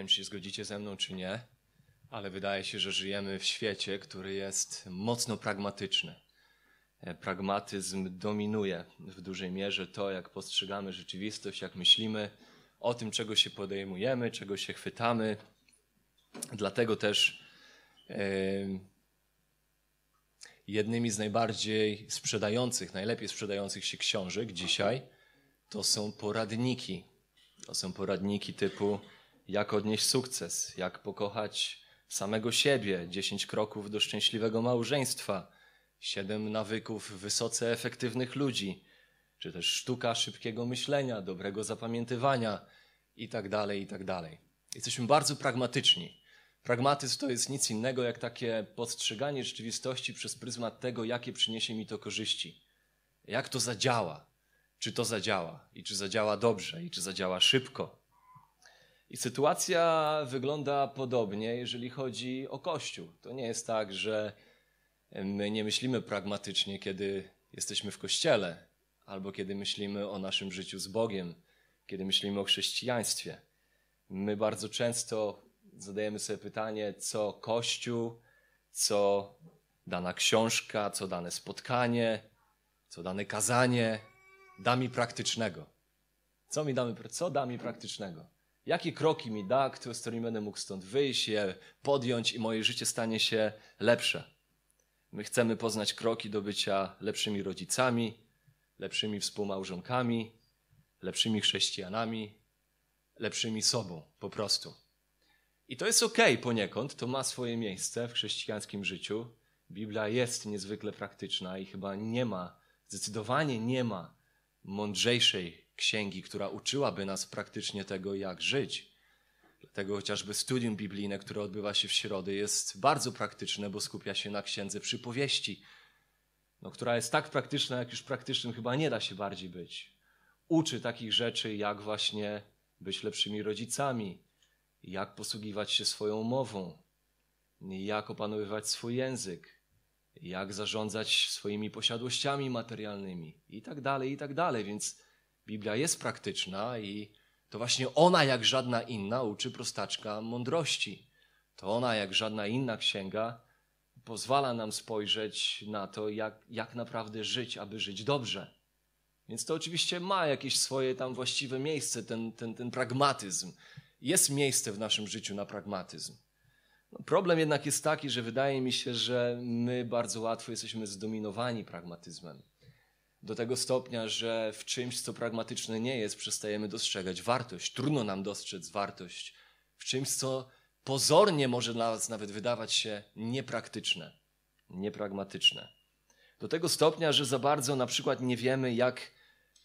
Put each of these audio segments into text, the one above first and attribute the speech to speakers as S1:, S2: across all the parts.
S1: wiem, czy się zgodzicie ze mną, czy nie, ale wydaje się, że żyjemy w świecie, który jest mocno pragmatyczny. E, pragmatyzm dominuje w dużej mierze to, jak postrzegamy rzeczywistość, jak myślimy o tym, czego się podejmujemy, czego się chwytamy. Dlatego też yy, jednymi z najbardziej sprzedających, najlepiej sprzedających się książek dzisiaj to są poradniki. To są poradniki typu jak odnieść sukces, jak pokochać samego siebie, 10 kroków do szczęśliwego małżeństwa, 7 nawyków wysoce efektywnych ludzi, czy też sztuka szybkiego myślenia, dobrego zapamiętywania i tak dalej, i tak. Jesteśmy bardzo pragmatyczni. Pragmatyzm to jest nic innego jak takie postrzeganie rzeczywistości przez pryzmat tego, jakie przyniesie mi to korzyści. Jak to zadziała, czy to zadziała, i czy zadziała dobrze, i czy zadziała szybko. I sytuacja wygląda podobnie, jeżeli chodzi o Kościół. To nie jest tak, że my nie myślimy pragmatycznie, kiedy jesteśmy w Kościele, albo kiedy myślimy o naszym życiu z Bogiem, kiedy myślimy o chrześcijaństwie. My bardzo często zadajemy sobie pytanie, co Kościół, co dana książka, co dane spotkanie, co dane kazanie da mi praktycznego. Co mi damy, co da mi praktycznego? Jakie kroki mi da, z którymi będę mógł stąd wyjść, je podjąć i moje życie stanie się lepsze? My chcemy poznać kroki do bycia lepszymi rodzicami, lepszymi współmałżonkami, lepszymi chrześcijanami, lepszymi sobą po prostu. I to jest ok poniekąd, to ma swoje miejsce w chrześcijańskim życiu. Biblia jest niezwykle praktyczna i chyba nie ma, zdecydowanie nie ma mądrzejszej księgi, która uczyłaby nas praktycznie tego, jak żyć. Dlatego chociażby studium biblijne, które odbywa się w środę, jest bardzo praktyczne, bo skupia się na księdze przypowieści, no, która jest tak praktyczna, jak już praktycznym chyba nie da się bardziej być. Uczy takich rzeczy, jak właśnie być lepszymi rodzicami, jak posługiwać się swoją mową, jak opanowywać swój język, jak zarządzać swoimi posiadłościami materialnymi i tak dalej, i tak dalej. Więc Biblia jest praktyczna i to właśnie ona, jak żadna inna, uczy prostaczka mądrości. To ona, jak żadna inna księga, pozwala nam spojrzeć na to, jak, jak naprawdę żyć, aby żyć dobrze. Więc to oczywiście ma jakieś swoje tam właściwe miejsce, ten, ten, ten pragmatyzm. Jest miejsce w naszym życiu na pragmatyzm. No, problem jednak jest taki, że wydaje mi się, że my bardzo łatwo jesteśmy zdominowani pragmatyzmem. Do tego stopnia, że w czymś, co pragmatyczne nie jest, przestajemy dostrzegać wartość. Trudno nam dostrzec wartość w czymś, co pozornie może dla nas nawet wydawać się niepraktyczne, niepragmatyczne. Do tego stopnia, że za bardzo na przykład nie wiemy, jak,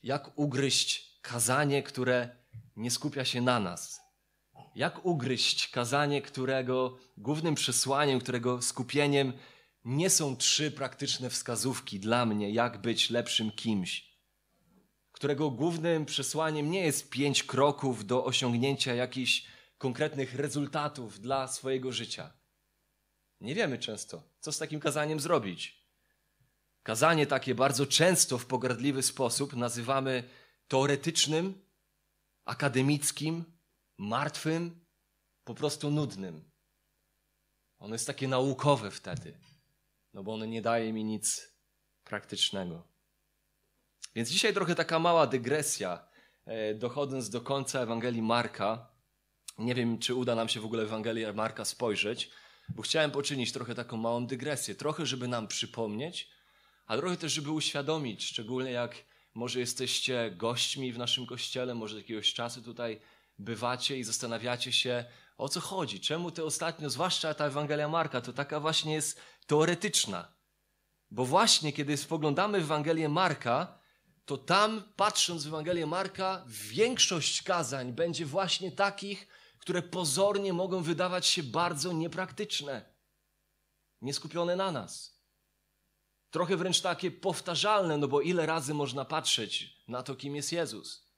S1: jak ugryźć kazanie, które nie skupia się na nas, jak ugryźć kazanie, którego głównym przesłaniem, którego skupieniem nie są trzy praktyczne wskazówki dla mnie, jak być lepszym kimś, którego głównym przesłaniem nie jest pięć kroków do osiągnięcia jakichś konkretnych rezultatów dla swojego życia. Nie wiemy często, co z takim kazaniem zrobić. Kazanie takie bardzo często w pogardliwy sposób nazywamy teoretycznym, akademickim, martwym, po prostu nudnym. Ono jest takie naukowe wtedy, no bo ono nie daje mi nic praktycznego. Więc dzisiaj trochę taka mała dygresja, e, dochodząc do końca Ewangelii Marka. Nie wiem, czy uda nam się w ogóle Ewangelię Marka spojrzeć, bo chciałem poczynić trochę taką małą dygresję. Trochę, żeby nam przypomnieć, a trochę też, żeby uświadomić, szczególnie jak może jesteście gośćmi w naszym kościele, może jakiegoś czasu tutaj bywacie i zastanawiacie się, o co chodzi, czemu te ostatnio, zwłaszcza ta Ewangelia Marka, to taka właśnie jest teoretyczna. Bo właśnie kiedy spoglądamy w Ewangelię Marka, to tam, patrząc w Ewangelię Marka, większość kazań będzie właśnie takich, które pozornie mogą wydawać się bardzo niepraktyczne, nieskupione na nas. Trochę wręcz takie powtarzalne, no bo ile razy można patrzeć na to, kim jest Jezus,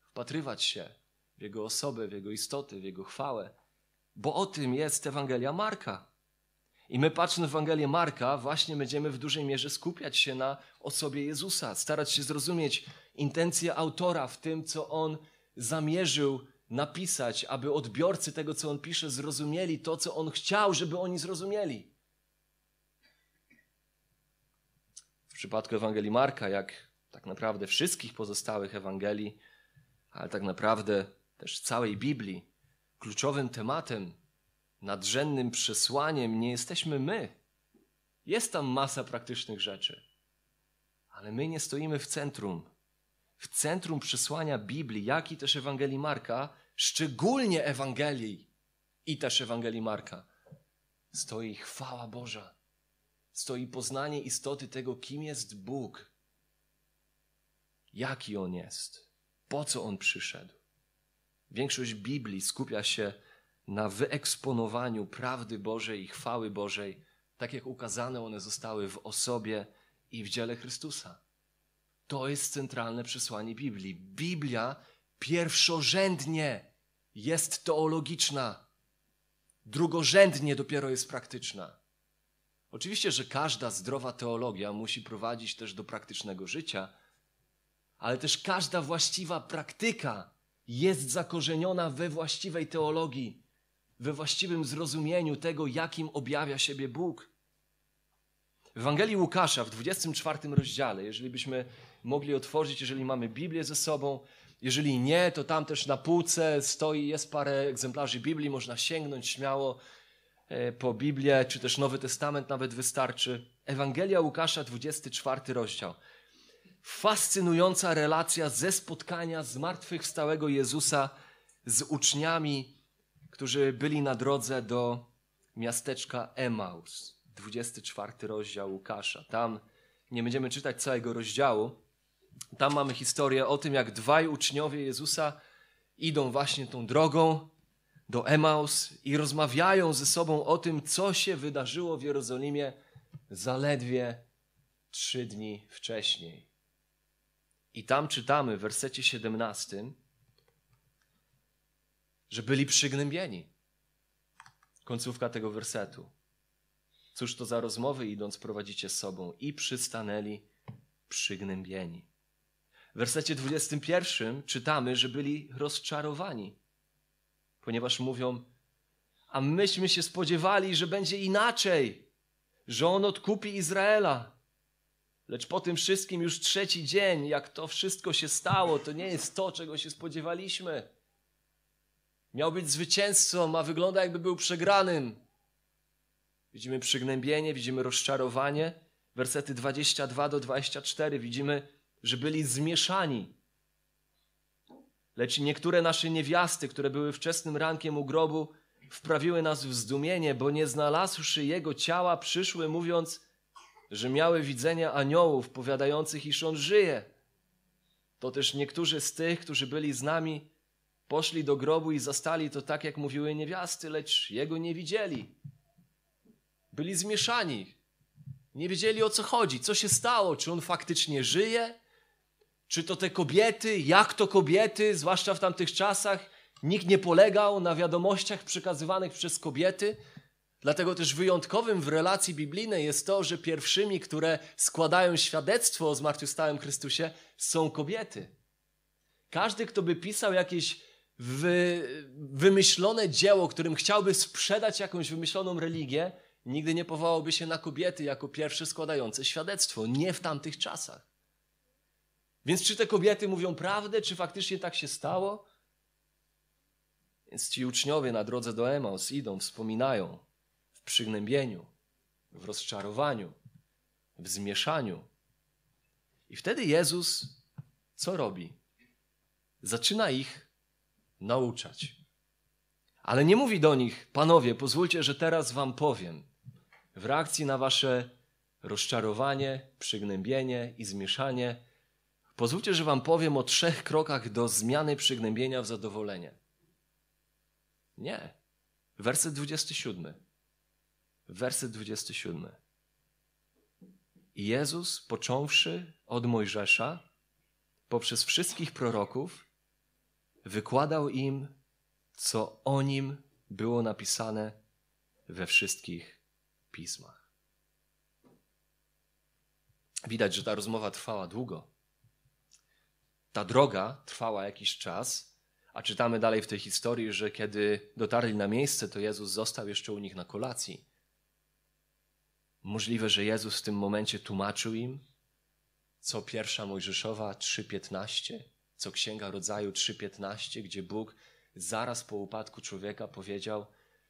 S1: wpatrywać się w Jego osobę, w Jego istotę, w Jego chwałę. Bo o tym jest Ewangelia Marka. I my patrząc w Ewangelię Marka, właśnie będziemy w dużej mierze skupiać się na osobie Jezusa, starać się zrozumieć intencję autora w tym, co on zamierzył napisać, aby odbiorcy tego, co on pisze, zrozumieli to, co on chciał, żeby oni zrozumieli. W przypadku Ewangelii Marka, jak tak naprawdę wszystkich pozostałych Ewangelii, ale tak naprawdę też całej Biblii, kluczowym tematem, nadrzędnym przesłaniem nie jesteśmy my. Jest tam masa praktycznych rzeczy, ale my nie stoimy w centrum. W centrum przesłania Biblii, jak i też Ewangelii Marka, szczególnie Ewangelii i też Ewangelii Marka, stoi chwała Boża. Stoi poznanie istoty tego, kim jest Bóg, jaki On jest, po co On przyszedł. Większość Biblii skupia się na wyeksponowaniu prawdy Bożej i chwały Bożej, tak jak ukazane one zostały w osobie i w dziele Chrystusa. To jest centralne przesłanie Biblii. Biblia pierwszorzędnie jest teologiczna, drugorzędnie dopiero jest praktyczna. Oczywiście, że każda zdrowa teologia musi prowadzić też do praktycznego życia, ale też każda właściwa praktyka jest zakorzeniona we właściwej teologii, we właściwym zrozumieniu tego, jakim objawia siebie Bóg. W Ewangelii Łukasza w 24 rozdziale, jeżeli byśmy mogli otworzyć, jeżeli mamy Biblię ze sobą, jeżeli nie, to tam też na półce stoi, jest parę egzemplarzy Biblii, można sięgnąć śmiało e, po Biblię, czy też Nowy Testament nawet wystarczy. Ewangelia Łukasza, 24 rozdział. Fascynująca relacja ze spotkania zmartwychwstałego Jezusa z uczniami, którzy byli na drodze do miasteczka Emaus. 24 rozdział Łukasza. Tam nie będziemy czytać całego rozdziału. Tam mamy historię o tym, jak dwaj uczniowie Jezusa idą właśnie tą drogą do Emaus i rozmawiają ze sobą o tym, co się wydarzyło w Jerozolimie zaledwie trzy dni wcześniej. I tam czytamy w wersecie 17, że byli przygnębieni. Końcówka tego wersetu. Cóż to za rozmowy idąc prowadzicie z sobą i przystanęli przygnębieni. W wersecie 21 czytamy, że byli rozczarowani, ponieważ mówią, a myśmy się spodziewali, że będzie inaczej, że on odkupi Izraela. Lecz po tym wszystkim już trzeci dzień, jak to wszystko się stało, to nie jest to, czego się spodziewaliśmy. Miał być zwycięzcą, a wygląda jakby był przegranym. Widzimy przygnębienie, widzimy rozczarowanie. Wersety 22 do 24 widzimy, że byli zmieszani. Lecz niektóre nasze niewiasty, które były wczesnym rankiem u grobu, wprawiły nas w zdumienie, bo nie znalazłszy jego ciała, przyszły mówiąc, że miały widzenia aniołów powiadających, iż on żyje. To też niektórzy z tych, którzy byli z nami, poszli do grobu i zastali to tak, jak mówiły niewiasty, lecz jego nie widzieli. Byli zmieszani. Nie wiedzieli o co chodzi, co się stało, czy on faktycznie żyje, czy to te kobiety, jak to kobiety, zwłaszcza w tamtych czasach, nikt nie polegał na wiadomościach przekazywanych przez kobiety. Dlatego też wyjątkowym w relacji biblijnej jest to, że pierwszymi, które składają świadectwo o zmartwychwstałym Chrystusie, są kobiety. Każdy, kto by pisał jakieś wy, wymyślone dzieło, którym chciałby sprzedać jakąś wymyśloną religię, nigdy nie powołałby się na kobiety jako pierwsze składające świadectwo. Nie w tamtych czasach. Więc czy te kobiety mówią prawdę, czy faktycznie tak się stało? Więc ci uczniowie na drodze do Emaus idą, wspominają w przygnębieniu, w rozczarowaniu, w zmieszaniu. I wtedy Jezus co robi? Zaczyna ich nauczać. Ale nie mówi do nich, panowie, pozwólcie, że teraz wam powiem w reakcji na wasze rozczarowanie, przygnębienie i zmieszanie, pozwólcie, że wam powiem o trzech krokach do zmiany przygnębienia w zadowolenie. Nie. Werset 27. Werset 27. I Jezus, począwszy od Mojżesza, poprzez wszystkich proroków, wykładał im, co o nim było napisane we wszystkich pismach. Widać, że ta rozmowa trwała długo. Ta droga trwała jakiś czas, A czytamy dalej w tej historii, że kiedy dotarli na miejsce, to Jezus został jeszcze u nich na kolacji. Możliwe, że Jezus w tym momencie tłumaczył im, co pierwsza Mojżeszowa 3.15, co Księga Rodzaju 3.15, gdzie Bóg zaraz po upadku człowieka powiedział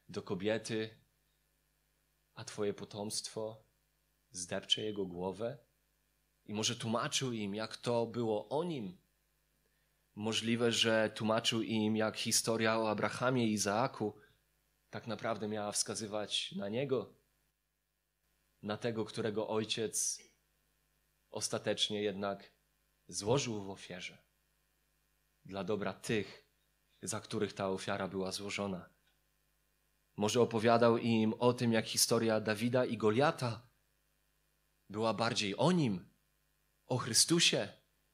S1: do kobiety, a twoje potomstwo zdepcze jego głowę? I może tłumaczył im, jak to było o nim. Możliwe, że tłumaczył im, jak historia o Abrahamie i Izaaku tak naprawdę miała wskazywać na niego, na tego, którego ojciec ostatecznie jednak złożył w ofierze dla dobra tych, za których ta ofiara była złożona. Może opowiadał im o tym, jak historia Dawida i Goliata była bardziej o nim, o Chrystusie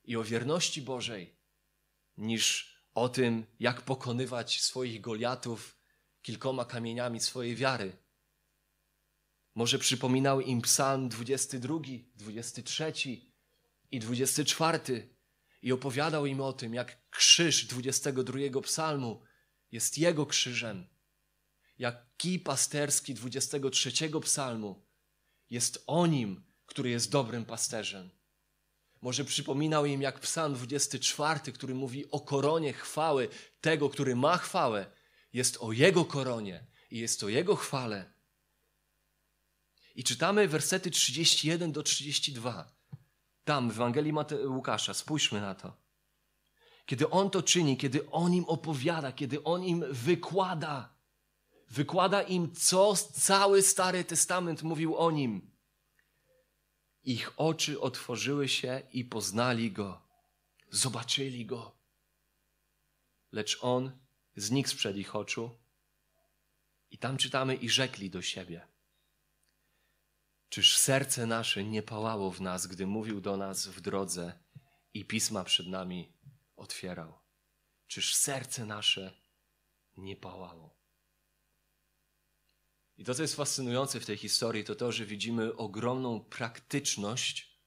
S1: i o wierności Bożej, niż o tym, jak pokonywać swoich Goliatów kilkoma kamieniami swojej wiary. Może przypominał im Psalm 22, 23 i 24 i opowiadał im o tym, jak krzyż 22 Psalmu jest jego krzyżem, jak kij pasterski 23 Psalmu jest o nim, który jest dobrym pasterzem. Może przypominał im, jak Psalm 24, który mówi o koronie chwały tego, który ma chwałę, jest o jego koronie i jest o jego chwale. I czytamy wersety 31 do 32. Tam w Ewangelii Mate Łukasza, spójrzmy na to. Kiedy on to czyni, kiedy on im opowiada, kiedy on im wykłada, wykłada im, co cały Stary Testament mówił o nim. Ich oczy otworzyły się i poznali go, zobaczyli go. Lecz on znikł sprzed ich oczu. I tam czytamy i rzekli do siebie. Czyż serce nasze nie pałało w nas, gdy mówił do nas w drodze i pisma przed nami otwierał? Czyż serce nasze nie pałało? I to, co jest fascynujące w tej historii, to to, że widzimy ogromną praktyczność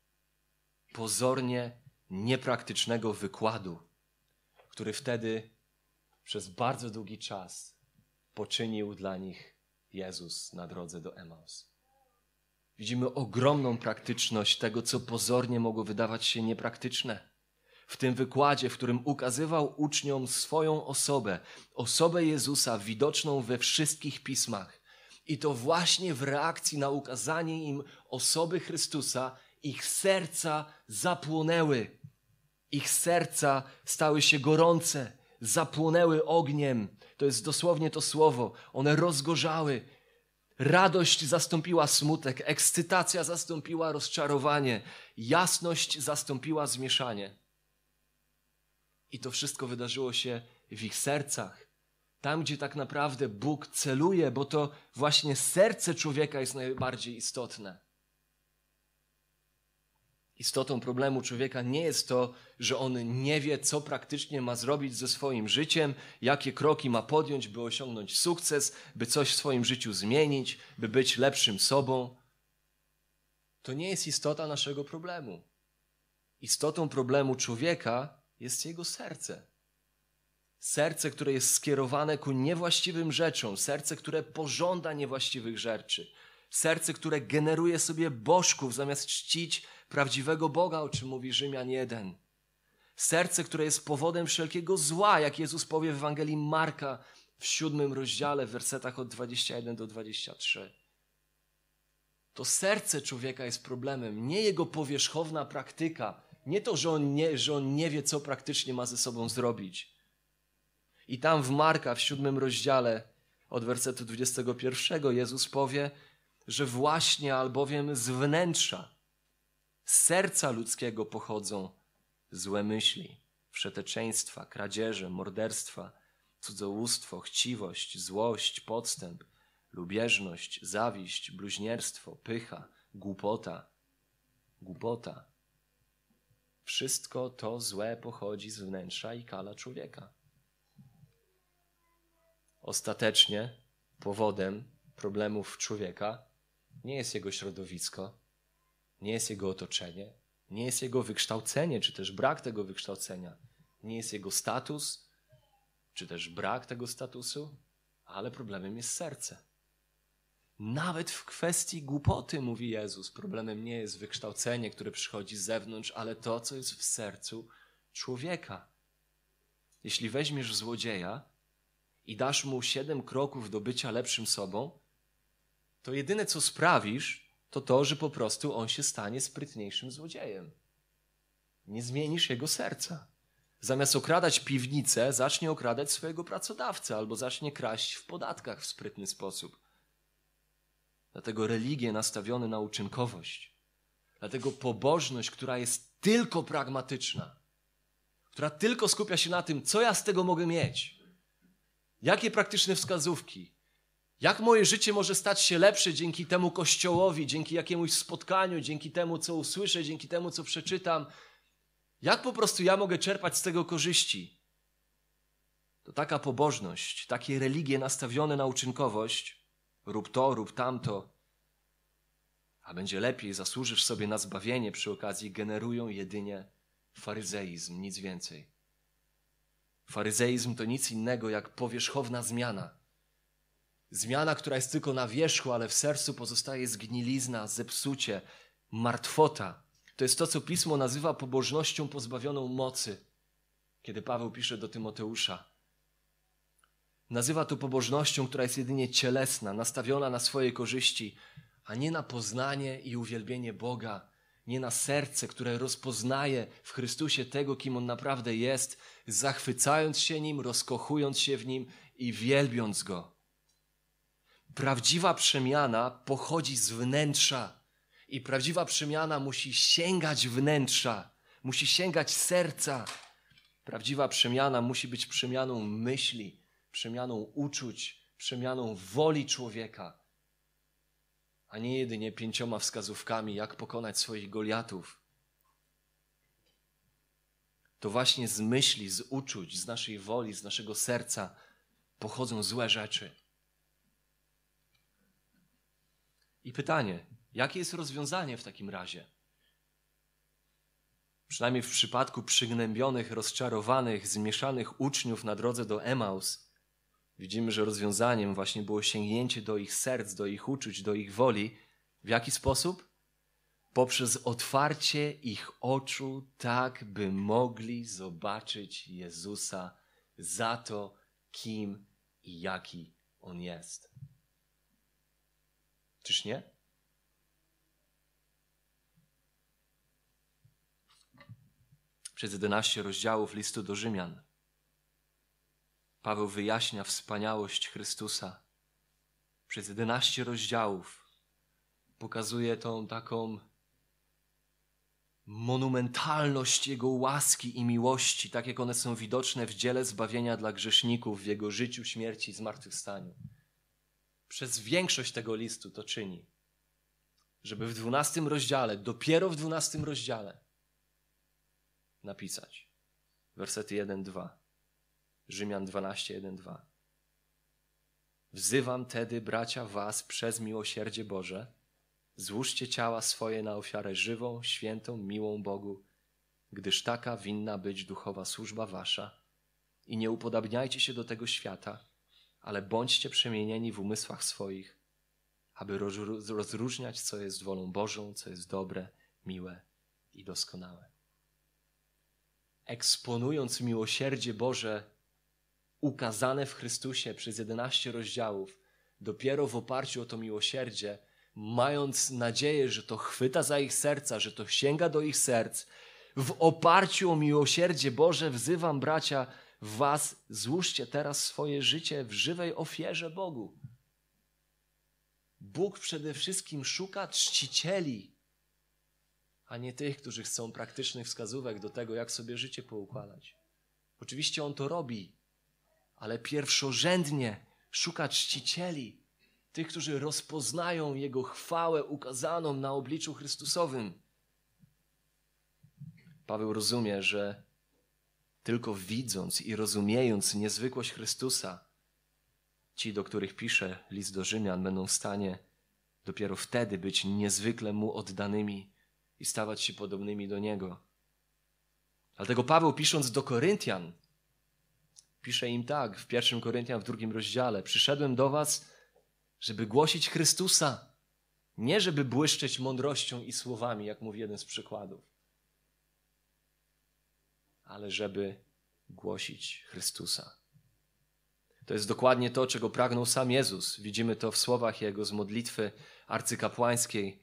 S1: pozornie niepraktycznego wykładu, który wtedy przez bardzo długi czas poczynił dla nich Jezus na drodze do Emaus. Widzimy ogromną praktyczność tego, co pozornie mogło wydawać się niepraktyczne. W tym wykładzie, w którym ukazywał uczniom swoją osobę, osobę Jezusa widoczną we wszystkich pismach. I to właśnie w reakcji na ukazanie im osoby Chrystusa, ich serca zapłonęły. Ich serca stały się gorące, zapłonęły ogniem. To jest dosłownie to słowo. One rozgorzały, Radość zastąpiła smutek, ekscytacja zastąpiła rozczarowanie, jasność zastąpiła zmieszanie. I to wszystko wydarzyło się w ich sercach. Tam, gdzie tak naprawdę Bóg celuje, bo to właśnie serce człowieka jest najbardziej istotne. Istotą problemu człowieka nie jest to, że on nie wie, co praktycznie ma zrobić ze swoim życiem, jakie kroki ma podjąć, by osiągnąć sukces, by coś w swoim życiu zmienić, by być lepszym sobą. To nie jest istota naszego problemu. Istotą problemu człowieka jest jego serce. Serce, które jest skierowane ku niewłaściwym rzeczom, serce, które pożąda niewłaściwych rzeczy, serce, które generuje sobie bożków zamiast czcić prawdziwego Boga, o czym mówi Rzymian 1. Serce, które jest powodem wszelkiego zła, jak Jezus powie w Ewangelii Marka w siódmym rozdziale, w wersetach od 21 do 23. To serce człowieka jest problemem, nie jego powierzchowna praktyka, nie to, że on nie, że on nie wie, co praktycznie ma ze sobą zrobić. I tam w Marka w siódmym rozdziale od wersetu 21 Jezus powie, że właśnie albowiem z wnętrza, z serca ludzkiego pochodzą złe myśli, wszeteczeństwa, kradzieże, morderstwa, cudzołóstwo, chciwość, złość, podstęp, lubieżność, zawiść, bluźnierstwo, pycha, głupota, głupota. Wszystko to złe pochodzi z wnętrza i kala człowieka. Ostatecznie powodem problemów człowieka nie jest jego środowisko, nie jest jego otoczenie, nie jest jego wykształcenie, czy też brak tego wykształcenia, nie jest jego status, czy też brak tego statusu, ale problemem jest serce. Nawet w kwestii głupoty, mówi Jezus, problemem nie jest wykształcenie, które przychodzi z zewnątrz, ale to, co jest w sercu człowieka. Jeśli weźmiesz złodzieja i dasz mu siedem kroków do bycia lepszym sobą, to jedyne, co sprawisz, to to, że po prostu on się stanie sprytniejszym złodziejem. Nie zmienisz jego serca. Zamiast okradać piwnicę, zacznie okradać swojego pracodawcę albo zacznie kraść w podatkach w sprytny sposób. Dlatego religie nastawione na uczynkowość, dlatego pobożność, która jest tylko pragmatyczna, która tylko skupia się na tym, co ja z tego mogę mieć, jakie praktyczne wskazówki, jak moje życie może stać się lepsze dzięki temu kościołowi, dzięki jakiemuś spotkaniu, dzięki temu, co usłyszę, dzięki temu, co przeczytam, jak po prostu ja mogę czerpać z tego korzyści? To taka pobożność, takie religie nastawione na uczynkowość, rób to, rób tamto, a będzie lepiej, zasłużysz sobie na zbawienie przy okazji, generują jedynie faryzeizm, nic więcej. Faryzeizm to nic innego jak powierzchowna zmiana. Zmiana, która jest tylko na wierzchu, ale w sercu pozostaje zgnilizna, zepsucie, martwota. To jest to, co pismo nazywa pobożnością pozbawioną mocy, kiedy Paweł pisze do Tymoteusza. Nazywa to pobożnością, która jest jedynie cielesna, nastawiona na swoje korzyści, a nie na poznanie i uwielbienie Boga, nie na serce, które rozpoznaje w Chrystusie tego, kim On naprawdę jest, zachwycając się Nim, rozkochując się w Nim i wielbiąc Go. Prawdziwa przemiana pochodzi z wnętrza i prawdziwa przemiana musi sięgać wnętrza, musi sięgać serca. Prawdziwa przemiana musi być przemianą myśli, przemianą uczuć, przemianą woli człowieka, a nie jedynie pięcioma wskazówkami, jak pokonać swoich Goliatów. To właśnie z myśli, z uczuć, z naszej woli, z naszego serca pochodzą złe rzeczy. I pytanie, jakie jest rozwiązanie w takim razie? Przynajmniej w przypadku przygnębionych, rozczarowanych, zmieszanych uczniów na drodze do Emaus, widzimy, że rozwiązaniem właśnie było sięgnięcie do ich serc, do ich uczuć, do ich woli. W jaki sposób? Poprzez otwarcie ich oczu, tak by mogli zobaczyć Jezusa za to, kim i jaki On jest. Czyż nie? Przez 11 rozdziałów listu do Rzymian Paweł wyjaśnia wspaniałość Chrystusa. Przez 11 rozdziałów pokazuje tą taką monumentalność Jego łaski i miłości, tak jak one są widoczne w dziele zbawienia dla grzeszników, w Jego życiu, śmierci i zmartwychwstaniu przez większość tego listu to czyni. Żeby w dwunastym rozdziale, dopiero w dwunastym rozdziale napisać wersety 1-2. Rzymian 12, 1-2. Wzywam tedy, bracia, was przez miłosierdzie Boże, złóżcie ciała swoje na ofiarę żywą, świętą, miłą Bogu, gdyż taka winna być duchowa służba wasza i nie upodabniajcie się do tego świata, ale bądźcie przemienieni w umysłach swoich, aby rozróżniać, co jest wolą Bożą, co jest dobre, miłe i doskonałe. Eksponując miłosierdzie Boże ukazane w Chrystusie przez 11 rozdziałów, dopiero w oparciu o to miłosierdzie, mając nadzieję, że to chwyta za ich serca, że to sięga do ich serc, w oparciu o miłosierdzie Boże wzywam bracia, was, złóżcie teraz swoje życie w żywej ofierze Bogu. Bóg przede wszystkim szuka czcicieli, a nie tych, którzy chcą praktycznych wskazówek do tego, jak sobie życie poukładać. Oczywiście On to robi, ale pierwszorzędnie szuka czcicieli, tych, którzy rozpoznają Jego chwałę ukazaną na obliczu Chrystusowym. Paweł rozumie, że tylko widząc i rozumiejąc niezwykłość Chrystusa, ci, do których pisze list do Rzymian, będą w stanie dopiero wtedy być niezwykle mu oddanymi i stawać się podobnymi do niego. Dlatego Paweł, pisząc do Koryntian, Pisze im tak w 1 Koryntian w drugim rozdziale: Przyszedłem do Was, żeby głosić Chrystusa, nie żeby błyszczeć mądrością i słowami, jak mówi jeden z przykładów, ale żeby głosić Chrystusa. To jest dokładnie to, czego pragnął sam Jezus. Widzimy to w słowach Jego z modlitwy arcykapłańskiej,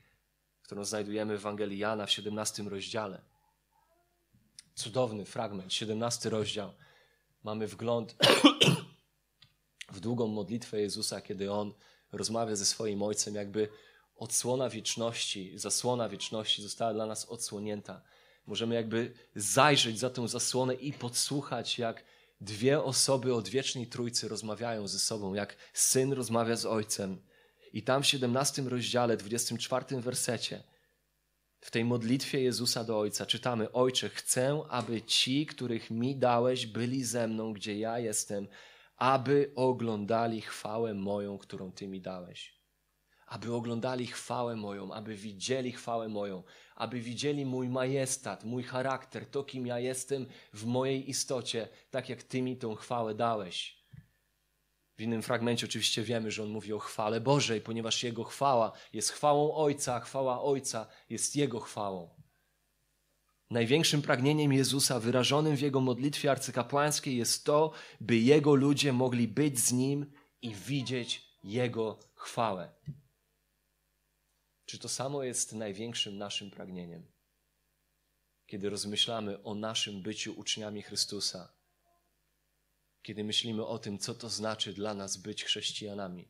S1: którą znajdujemy w Ewangelii Jana w 17 rozdziale. Cudowny fragment, 17 rozdział. Mamy wgląd w długą modlitwę Jezusa, kiedy On rozmawia ze swoim Ojcem, jakby odsłona wieczności, zasłona wieczności została dla nas odsłonięta. Możemy jakby zajrzeć za tą zasłonę i podsłuchać, jak dwie osoby od wiecznej Trójcy rozmawiają ze sobą, jak syn rozmawia z ojcem. I tam w 17 rozdziale, 24 wersecie, w tej modlitwie Jezusa do Ojca czytamy: Ojcze, chcę, aby ci, których mi dałeś, byli ze mną, gdzie ja jestem, aby oglądali chwałę moją, którą Ty mi dałeś. Aby oglądali chwałę moją, aby widzieli chwałę moją, aby widzieli mój majestat, mój charakter, to kim ja jestem w mojej istocie, tak jak Ty mi tą chwałę dałeś. W innym fragmencie oczywiście wiemy, że on mówi o chwale Bożej, ponieważ Jego chwała jest chwałą Ojca, a chwała Ojca jest Jego chwałą. Największym pragnieniem Jezusa, wyrażonym w Jego modlitwie arcykapłańskiej, jest to, by Jego ludzie mogli być z Nim i widzieć Jego chwałę. Czy to samo jest największym naszym pragnieniem? Kiedy rozmyślamy o naszym byciu uczniami Chrystusa, kiedy myślimy o tym, co to znaczy dla nas być chrześcijanami.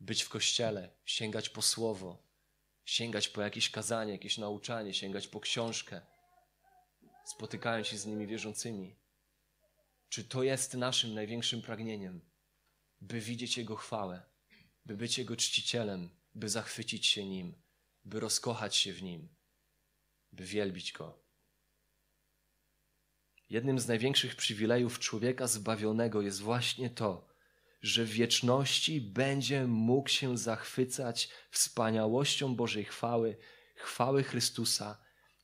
S1: Być w kościele, sięgać po słowo, sięgać po jakieś kazanie, jakieś nauczanie, sięgać po książkę, spotykając się z nimi wierzącymi. Czy to jest naszym największym pragnieniem, by widzieć Jego chwałę, by być Jego czcicielem, by zachwycić się Nim, by rozkochać się w Nim, by wielbić Go? Jednym z największych przywilejów człowieka zbawionego jest właśnie to, że w wieczności będzie mógł się zachwycać wspaniałością Bożej chwały, chwały Chrystusa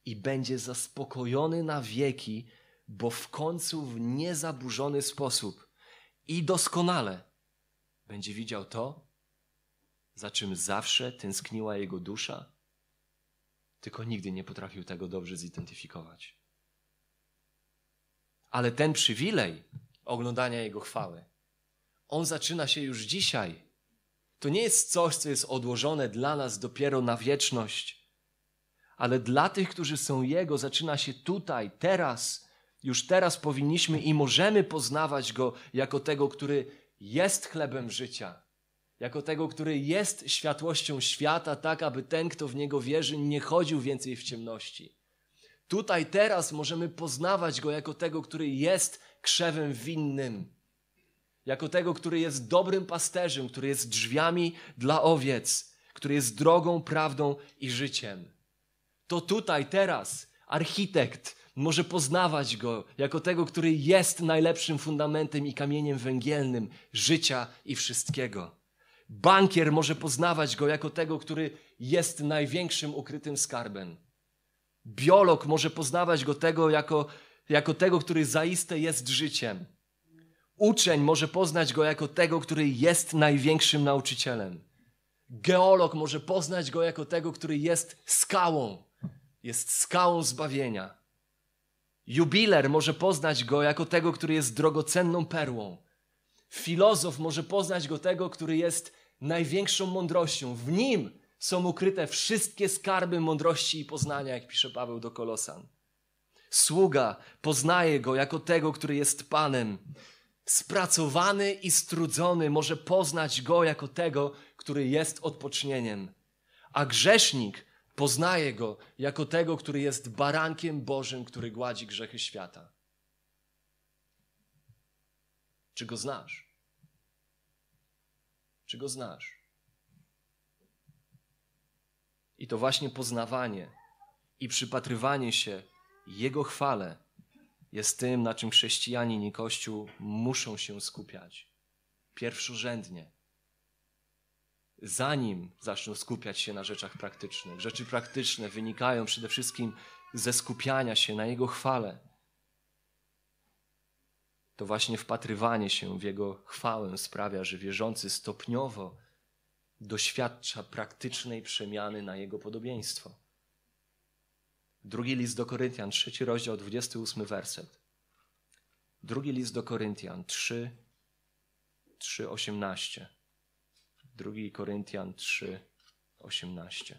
S1: i będzie zaspokojony na wieki, bo w końcu w niezaburzony sposób i doskonale będzie widział to, za czym zawsze tęskniła jego dusza, tylko nigdy nie potrafił tego dobrze zidentyfikować. Ale ten przywilej oglądania Jego chwały, on zaczyna się już dzisiaj. To nie jest coś, co jest odłożone dla nas dopiero na wieczność, ale dla tych, którzy są Jego, zaczyna się tutaj, teraz. Już teraz powinniśmy i możemy poznawać Go jako tego, który jest chlebem życia, jako tego, który jest światłością świata, tak aby ten, kto w Niego wierzy, nie chodził więcej w ciemności. Tutaj, teraz możemy poznawać Go jako tego, który jest krzewem winnym, jako tego, który jest dobrym pasterzem, który jest drzwiami dla owiec, który jest drogą, prawdą i życiem. To tutaj, teraz, architekt może poznawać Go jako tego, który jest najlepszym fundamentem i kamieniem węgielnym życia i wszystkiego. Bankier może poznawać Go jako tego, który jest największym ukrytym skarbem. Biolog może poznawać go tego jako, jako tego, który zaiste jest życiem. Uczeń może poznać go jako tego, który jest największym nauczycielem. Geolog może poznać go jako tego, który jest skałą, jest skałą zbawienia. Jubiler może poznać go jako tego, który jest drogocenną perłą. Filozof może poznać go tego, który jest największą mądrością. W nim są ukryte wszystkie skarby mądrości i poznania, jak pisze Paweł do Kolosan. Sługa poznaje go jako tego, który jest Panem. Spracowany i strudzony może poznać go jako tego, który jest odpocznieniem. A grzesznik poznaje go jako tego, który jest barankiem Bożym, który gładzi grzechy świata. Czy go znasz? Czy go znasz? I to właśnie poznawanie i przypatrywanie się Jego chwale jest tym, na czym chrześcijanin i Kościół muszą się skupiać. Pierwszorzędnie. Zanim zaczną skupiać się na rzeczach praktycznych. Rzeczy praktyczne wynikają przede wszystkim ze skupiania się na Jego chwale. To właśnie wpatrywanie się w Jego chwałę sprawia, że wierzący stopniowo doświadcza praktycznej przemiany na Jego podobieństwo. Drugi list do Koryntian, trzeci rozdział, 28 werset. Drugi list do Koryntian, 3, 3, 18. Drugi Koryntian 3, 18.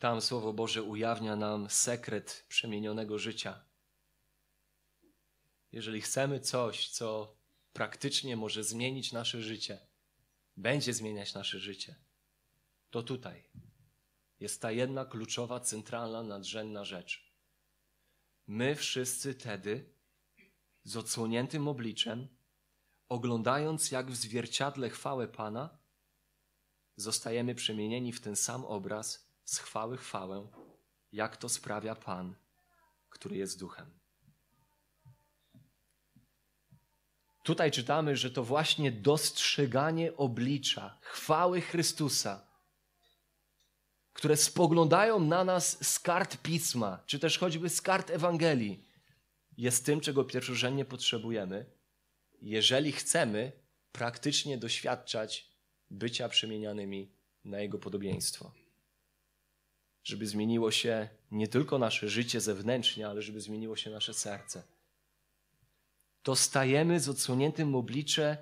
S1: Tam Słowo Boże ujawnia nam sekret przemienionego życia. Jeżeli chcemy coś, co praktycznie może zmienić nasze życie, będzie zmieniać nasze życie, to tutaj jest ta jedna kluczowa, centralna, nadrzędna rzecz. My wszyscy tedy, z odsłoniętym obliczem, oglądając jak w zwierciadle chwałę Pana, zostajemy przemienieni w ten sam obraz z chwały chwałę, jak to sprawia Pan, który jest duchem. Tutaj czytamy, że to właśnie dostrzeganie oblicza chwały Chrystusa, które spoglądają na nas z kart pisma, czy też choćby z kart Ewangelii, jest tym, czego pierwszorzędnie potrzebujemy, jeżeli chcemy praktycznie doświadczać bycia przemienianymi na Jego podobieństwo. Żeby zmieniło się nie tylko nasze życie zewnętrznie, ale żeby zmieniło się nasze serce to stajemy z odsłoniętym oblicze,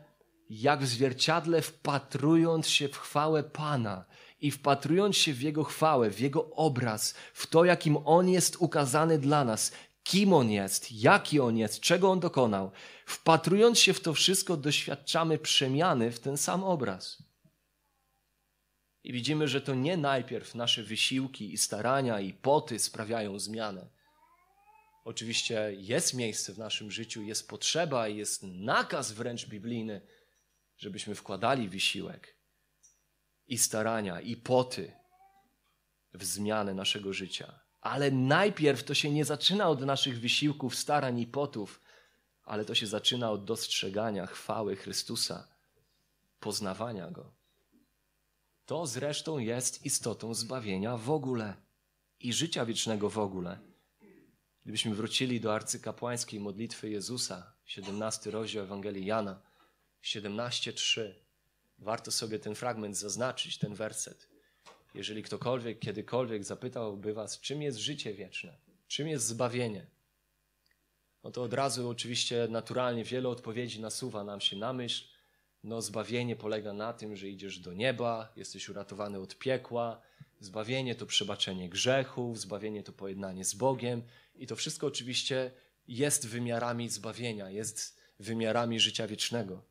S1: jak w zwierciadle, wpatrując się w chwałę Pana i wpatrując się w Jego chwałę, w Jego obraz, w to, jakim On jest ukazany dla nas, kim On jest, jaki On jest, czego On dokonał. Wpatrując się w to wszystko, doświadczamy przemiany w ten sam obraz. I widzimy, że to nie najpierw nasze wysiłki i starania i poty sprawiają zmianę Oczywiście jest miejsce w naszym życiu, jest potrzeba, jest nakaz wręcz biblijny, żebyśmy wkładali wysiłek i starania, i poty w zmianę naszego życia. Ale najpierw to się nie zaczyna od naszych wysiłków, starań i potów, ale to się zaczyna od dostrzegania chwały Chrystusa, poznawania Go. To zresztą jest istotą zbawienia w ogóle i życia wiecznego w ogóle. Gdybyśmy wrócili do arcykapłańskiej modlitwy Jezusa, 17 rozdział Ewangelii Jana, 17:3, warto sobie ten fragment zaznaczyć, ten werset. Jeżeli ktokolwiek kiedykolwiek zapytałby Was, czym jest życie wieczne, czym jest zbawienie, no to od razu oczywiście naturalnie wiele odpowiedzi nasuwa nam się na myśl. No, zbawienie polega na tym, że idziesz do nieba, jesteś uratowany od piekła. Zbawienie to przebaczenie grzechów, zbawienie to pojednanie z Bogiem. I to wszystko oczywiście jest wymiarami zbawienia, jest wymiarami życia wiecznego.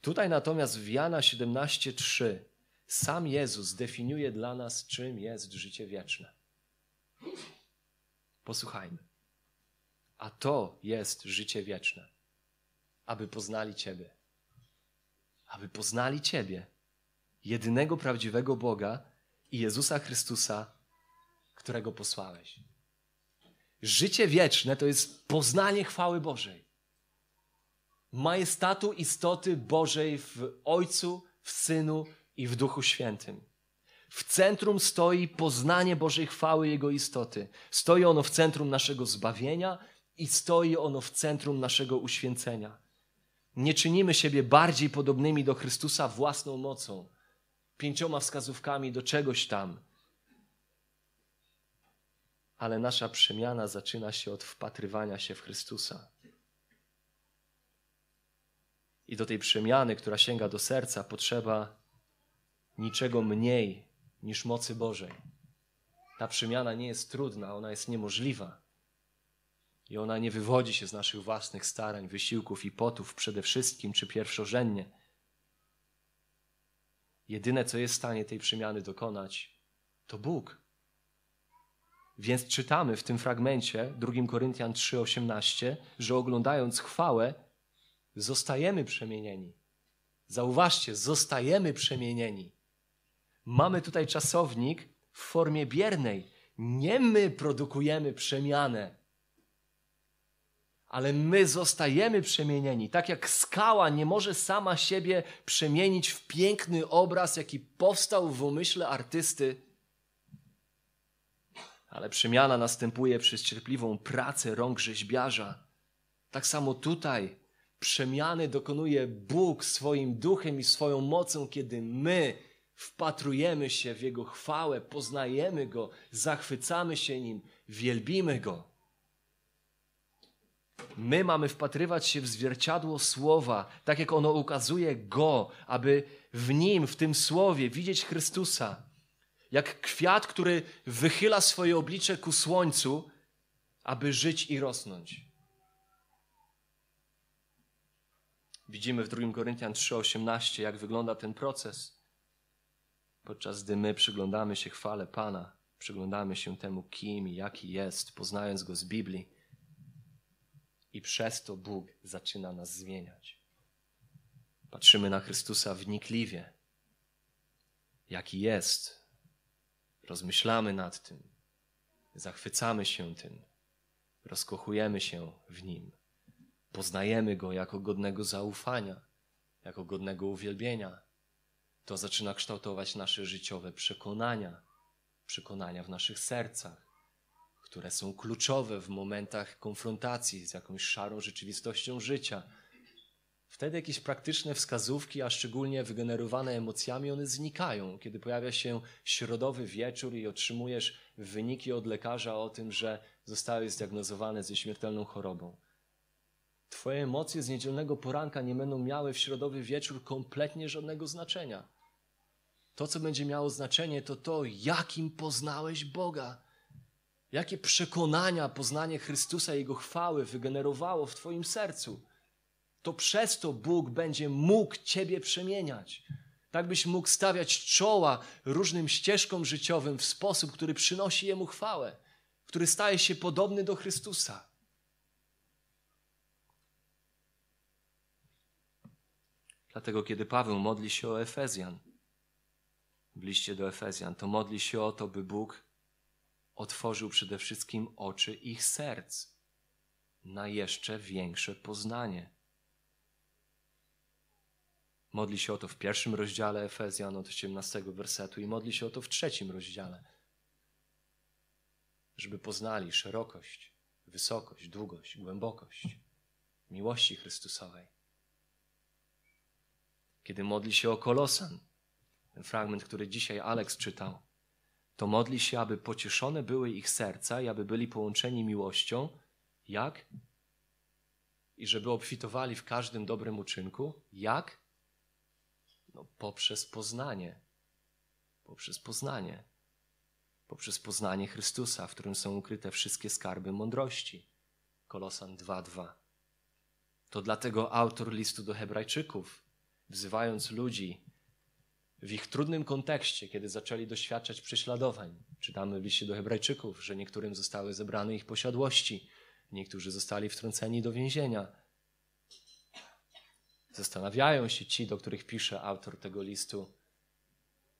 S1: Tutaj natomiast w Jana 17:3 sam Jezus definiuje dla nas, czym jest życie wieczne. Posłuchajmy. A to jest życie wieczne, aby poznali Ciebie. Aby poznali Ciebie, jedynego prawdziwego Boga i Jezusa Chrystusa, którego posłałeś. Życie wieczne to jest poznanie chwały Bożej. Majestatu istoty Bożej w Ojcu, w Synu i w Duchu Świętym. W centrum stoi poznanie Bożej chwały Jego istoty. Stoi ono w centrum naszego zbawienia i stoi ono w centrum naszego uświęcenia. Nie czynimy siebie bardziej podobnymi do Chrystusa własną mocą, pięcioma wskazówkami do czegoś tam, ale nasza przemiana zaczyna się od wpatrywania się w Chrystusa. I do tej przemiany, która sięga do serca, potrzeba niczego mniej niż mocy Bożej. Ta przemiana nie jest trudna, ona jest niemożliwa. I ona nie wywodzi się z naszych własnych starań, wysiłków i potów przede wszystkim czy pierwszorzędnie. Jedyne, co jest w stanie tej przemiany dokonać, to Bóg. Więc czytamy w tym fragmencie 2 Koryntian 3:18, że oglądając chwałę, zostajemy przemienieni. Zauważcie, zostajemy przemienieni. Mamy tutaj czasownik w formie biernej. Nie my produkujemy przemianę, ale my zostajemy przemienieni. Tak jak skała nie może sama siebie przemienić w piękny obraz, jaki powstał w umyśle artysty, ale przemiana następuje przez cierpliwą pracę rąk rzeźbiarza. Tak samo tutaj przemiany dokonuje Bóg swoim duchem i swoją mocą, kiedy my wpatrujemy się w Jego chwałę, poznajemy Go, zachwycamy się Nim, wielbimy Go. My mamy wpatrywać się w zwierciadło Słowa, tak jak ono ukazuje Go, aby w Nim, w tym Słowie widzieć Chrystusa. Jak kwiat, który wychyla swoje oblicze ku słońcu, aby żyć i rosnąć. Widzimy w 2 Koryntian 3:18, jak wygląda ten proces. Podczas gdy my przyglądamy się chwale Pana, przyglądamy się temu, kim i jaki jest, poznając Go z Biblii. I przez to Bóg zaczyna nas zmieniać. Patrzymy na Chrystusa wnikliwie, jaki jest. Rozmyślamy nad tym, zachwycamy się tym, rozkochujemy się w Nim. Poznajemy Go jako godnego zaufania, jako godnego uwielbienia. To zaczyna kształtować nasze życiowe przekonania, przekonania w naszych sercach, które są kluczowe w momentach konfrontacji z jakąś szarą rzeczywistością życia. Wtedy jakieś praktyczne wskazówki, a szczególnie wygenerowane emocjami, one znikają. Kiedy pojawia się środowy wieczór i otrzymujesz wyniki od lekarza o tym, że zostałeś zdiagnozowany ze śmiertelną chorobą. Twoje emocje z niedzielnego poranka nie będą miały w środowy wieczór kompletnie żadnego znaczenia. To, co będzie miało znaczenie, to to, jakim poznałeś Boga. Jakie przekonania poznanie Chrystusa i Jego chwały wygenerowało w Twoim sercu. To przez to Bóg będzie mógł Ciebie przemieniać. Tak byś mógł stawiać czoła różnym ścieżkom życiowym w sposób, który przynosi Jemu chwałę, który staje się podobny do Chrystusa. Dlatego, kiedy Paweł modli się o Efezjan, w liście do Efezjan, to modli się o to, by Bóg otworzył przede wszystkim oczy ich serc na jeszcze większe poznanie. Modli się o to w pierwszym rozdziale Efezjan od 18 wersetu i modli się o to w trzecim rozdziale, żeby poznali szerokość, wysokość, długość, głębokość miłości Chrystusowej kiedy modli się o Kolosan, ten fragment, który dzisiaj Alex czytał, to modli się, aby pocieszone były ich serca i aby byli połączeni miłością. Jak? I żeby obfitowali w każdym dobrym uczynku. Jak? No, poprzez poznanie. Poprzez poznanie. Poprzez poznanie Chrystusa, w którym są ukryte wszystkie skarby mądrości. Kolosan 2:2. To dlatego autor listu do Hebrajczyków wzywając ludzi w ich trudnym kontekście, kiedy zaczęli doświadczać prześladowań. Czytamy w liście do Hebrajczyków, że niektórym zostały zebrane ich posiadłości, niektórzy zostali wtrąceni do więzienia. Zastanawiają się ci, do których pisze autor tego listu,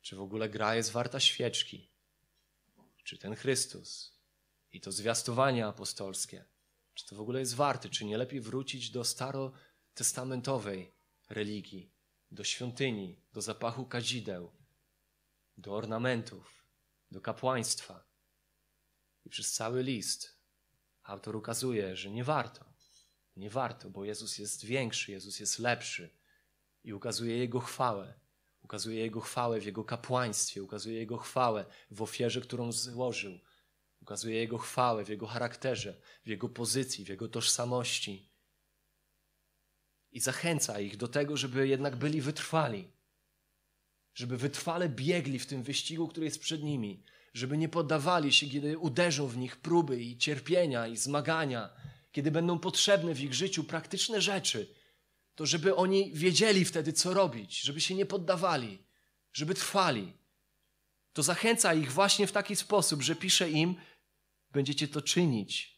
S1: czy w ogóle gra jest warta świeczki, czy ten Chrystus i to zwiastowanie apostolskie, czy to w ogóle jest warte, czy nie lepiej wrócić do starotestamentowej religii, do świątyni, do zapachu kadzideł, do ornamentów, do kapłaństwa. I przez cały list autor ukazuje, że nie warto. Nie warto, bo Jezus jest większy, Jezus jest lepszy i ukazuje Jego chwałę. Ukazuje Jego chwałę w Jego kapłaństwie, ukazuje Jego chwałę w ofierze, którą złożył. Ukazuje Jego chwałę w Jego charakterze, w Jego pozycji, w Jego tożsamości i zachęca ich do tego, żeby jednak byli wytrwali. Żeby wytrwale biegli w tym wyścigu, który jest przed nimi. Żeby nie poddawali się, kiedy uderzą w nich próby i cierpienia i zmagania, kiedy będą potrzebne w ich życiu praktyczne rzeczy. To żeby oni wiedzieli wtedy, co robić, żeby się nie poddawali, żeby trwali. To zachęca ich właśnie w taki sposób, że pisze im: Będziecie to czynić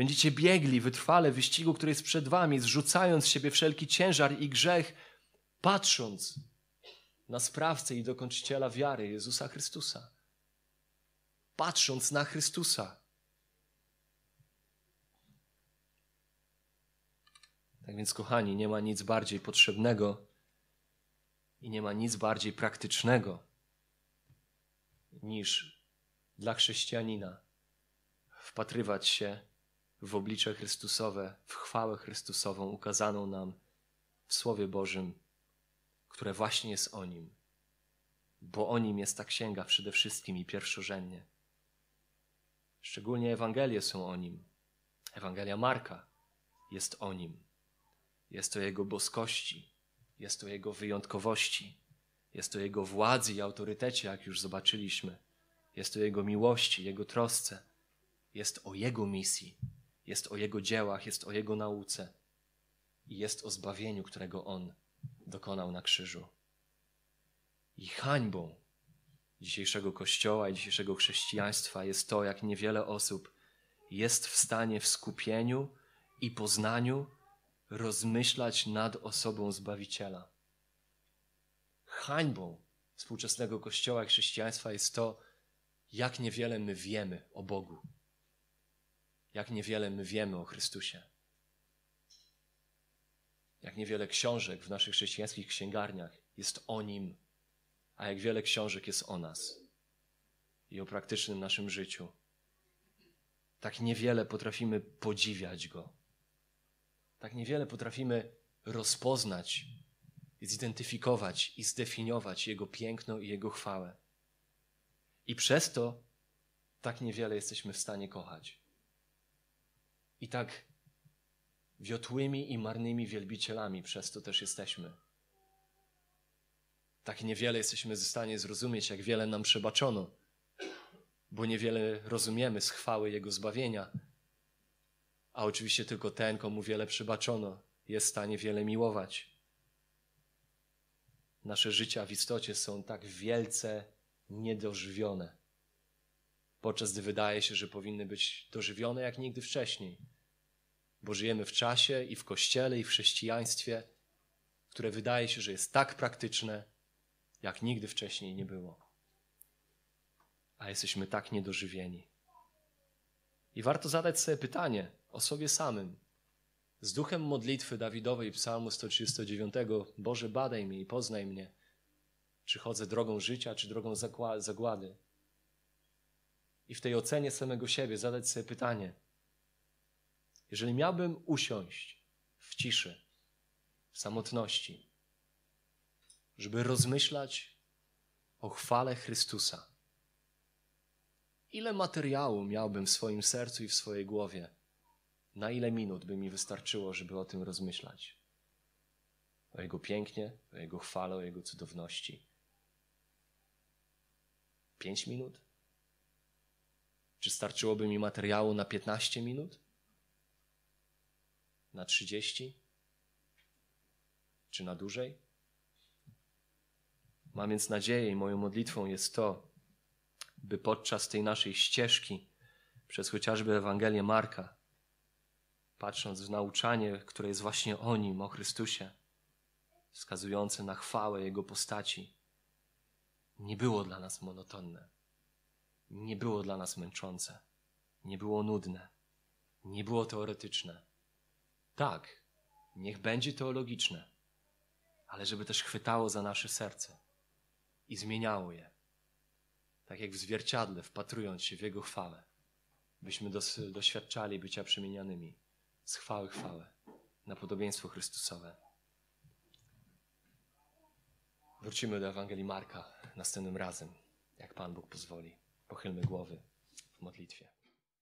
S1: Będziecie biegli wytrwale w wyścigu, który jest przed wami, zrzucając z siebie wszelki ciężar i grzech, patrząc na sprawcę i dokończyciela wiary Jezusa Chrystusa. Patrząc na Chrystusa. Tak więc, kochani, nie ma nic bardziej potrzebnego i nie ma nic bardziej praktycznego niż dla chrześcijanina wpatrywać się w oblicze Chrystusowe, w chwałę Chrystusową ukazaną nam w Słowie Bożym, które właśnie jest o Nim, bo o Nim jest ta księga przede wszystkim i pierwszorzędnie. Szczególnie Ewangelie są o Nim. Ewangelia Marka jest o Nim. Jest o Jego boskości, jest o Jego wyjątkowości, jest o Jego władzy i autorytecie, jak już zobaczyliśmy. Jest o Jego miłości, Jego trosce. Jest o Jego misji, jest o Jego dziełach, jest o Jego nauce i jest o zbawieniu, którego On dokonał na krzyżu. I hańbą dzisiejszego Kościoła i dzisiejszego chrześcijaństwa jest to, jak niewiele osób jest w stanie w skupieniu i poznaniu rozmyślać nad osobą Zbawiciela. Hańbą współczesnego Kościoła i chrześcijaństwa jest to, jak niewiele my wiemy o Bogu, jak niewiele my wiemy o Chrystusie, jak niewiele książek w naszych chrześcijańskich księgarniach jest o Nim, a jak wiele książek jest o nas i o praktycznym naszym życiu. Tak niewiele potrafimy podziwiać Go. Tak niewiele potrafimy rozpoznać, zidentyfikować i zdefiniować Jego piękno i Jego chwałę. I przez to tak niewiele jesteśmy w stanie kochać. I tak wiotłymi i marnymi wielbicielami przez to też jesteśmy. Tak niewiele jesteśmy w stanie zrozumieć, jak wiele nam przebaczono, bo niewiele rozumiemy z chwały Jego zbawienia. A oczywiście tylko ten, komu wiele przebaczono, jest w stanie wiele miłować. Nasze życia w istocie są tak wielce niedożywione, podczas gdy wydaje się, że powinny być dożywione jak nigdy wcześniej, bo żyjemy w czasie i w kościele, i w chrześcijaństwie, które wydaje się, że jest tak praktyczne, jak nigdy wcześniej nie było. A jesteśmy tak niedożywieni. I warto zadać sobie pytanie o sobie samym. Z duchem modlitwy Dawidowej, Psalmu 139, Boże, badaj mnie i poznaj mnie czy chodzę drogą życia, czy drogą zagłady. I w tej ocenie samego siebie zadać sobie pytanie: jeżeli miałbym usiąść w ciszy, w samotności, żeby rozmyślać o chwale Chrystusa, ile materiału miałbym w swoim sercu i w swojej głowie? Na ile minut by mi wystarczyło, żeby o tym rozmyślać? O Jego pięknie, o Jego chwale, o Jego cudowności. Pięć minut? Czy starczyłoby mi materiału na 15 minut? Na 30? Czy na dłużej? Mam więc nadzieję i moją modlitwą jest to, by podczas tej naszej ścieżki, przez chociażby Ewangelię Marka, patrząc w nauczanie, które jest właśnie o Nim, o Chrystusie, wskazujące na chwałę Jego postaci, nie było dla nas monotonne, nie było dla nas męczące, nie było nudne, nie było teoretyczne. Tak, niech będzie teologiczne, ale żeby też chwytało za nasze serce i zmieniało je, tak jak w zwierciadle, wpatrując się w Jego chwałę, byśmy doświadczali bycia przemienianymi z chwały chwałę na podobieństwo Chrystusowe. Wrócimy do Ewangelii Marka następnym razem, jak Pan Bóg pozwoli. Pochylmy głowy w modlitwie.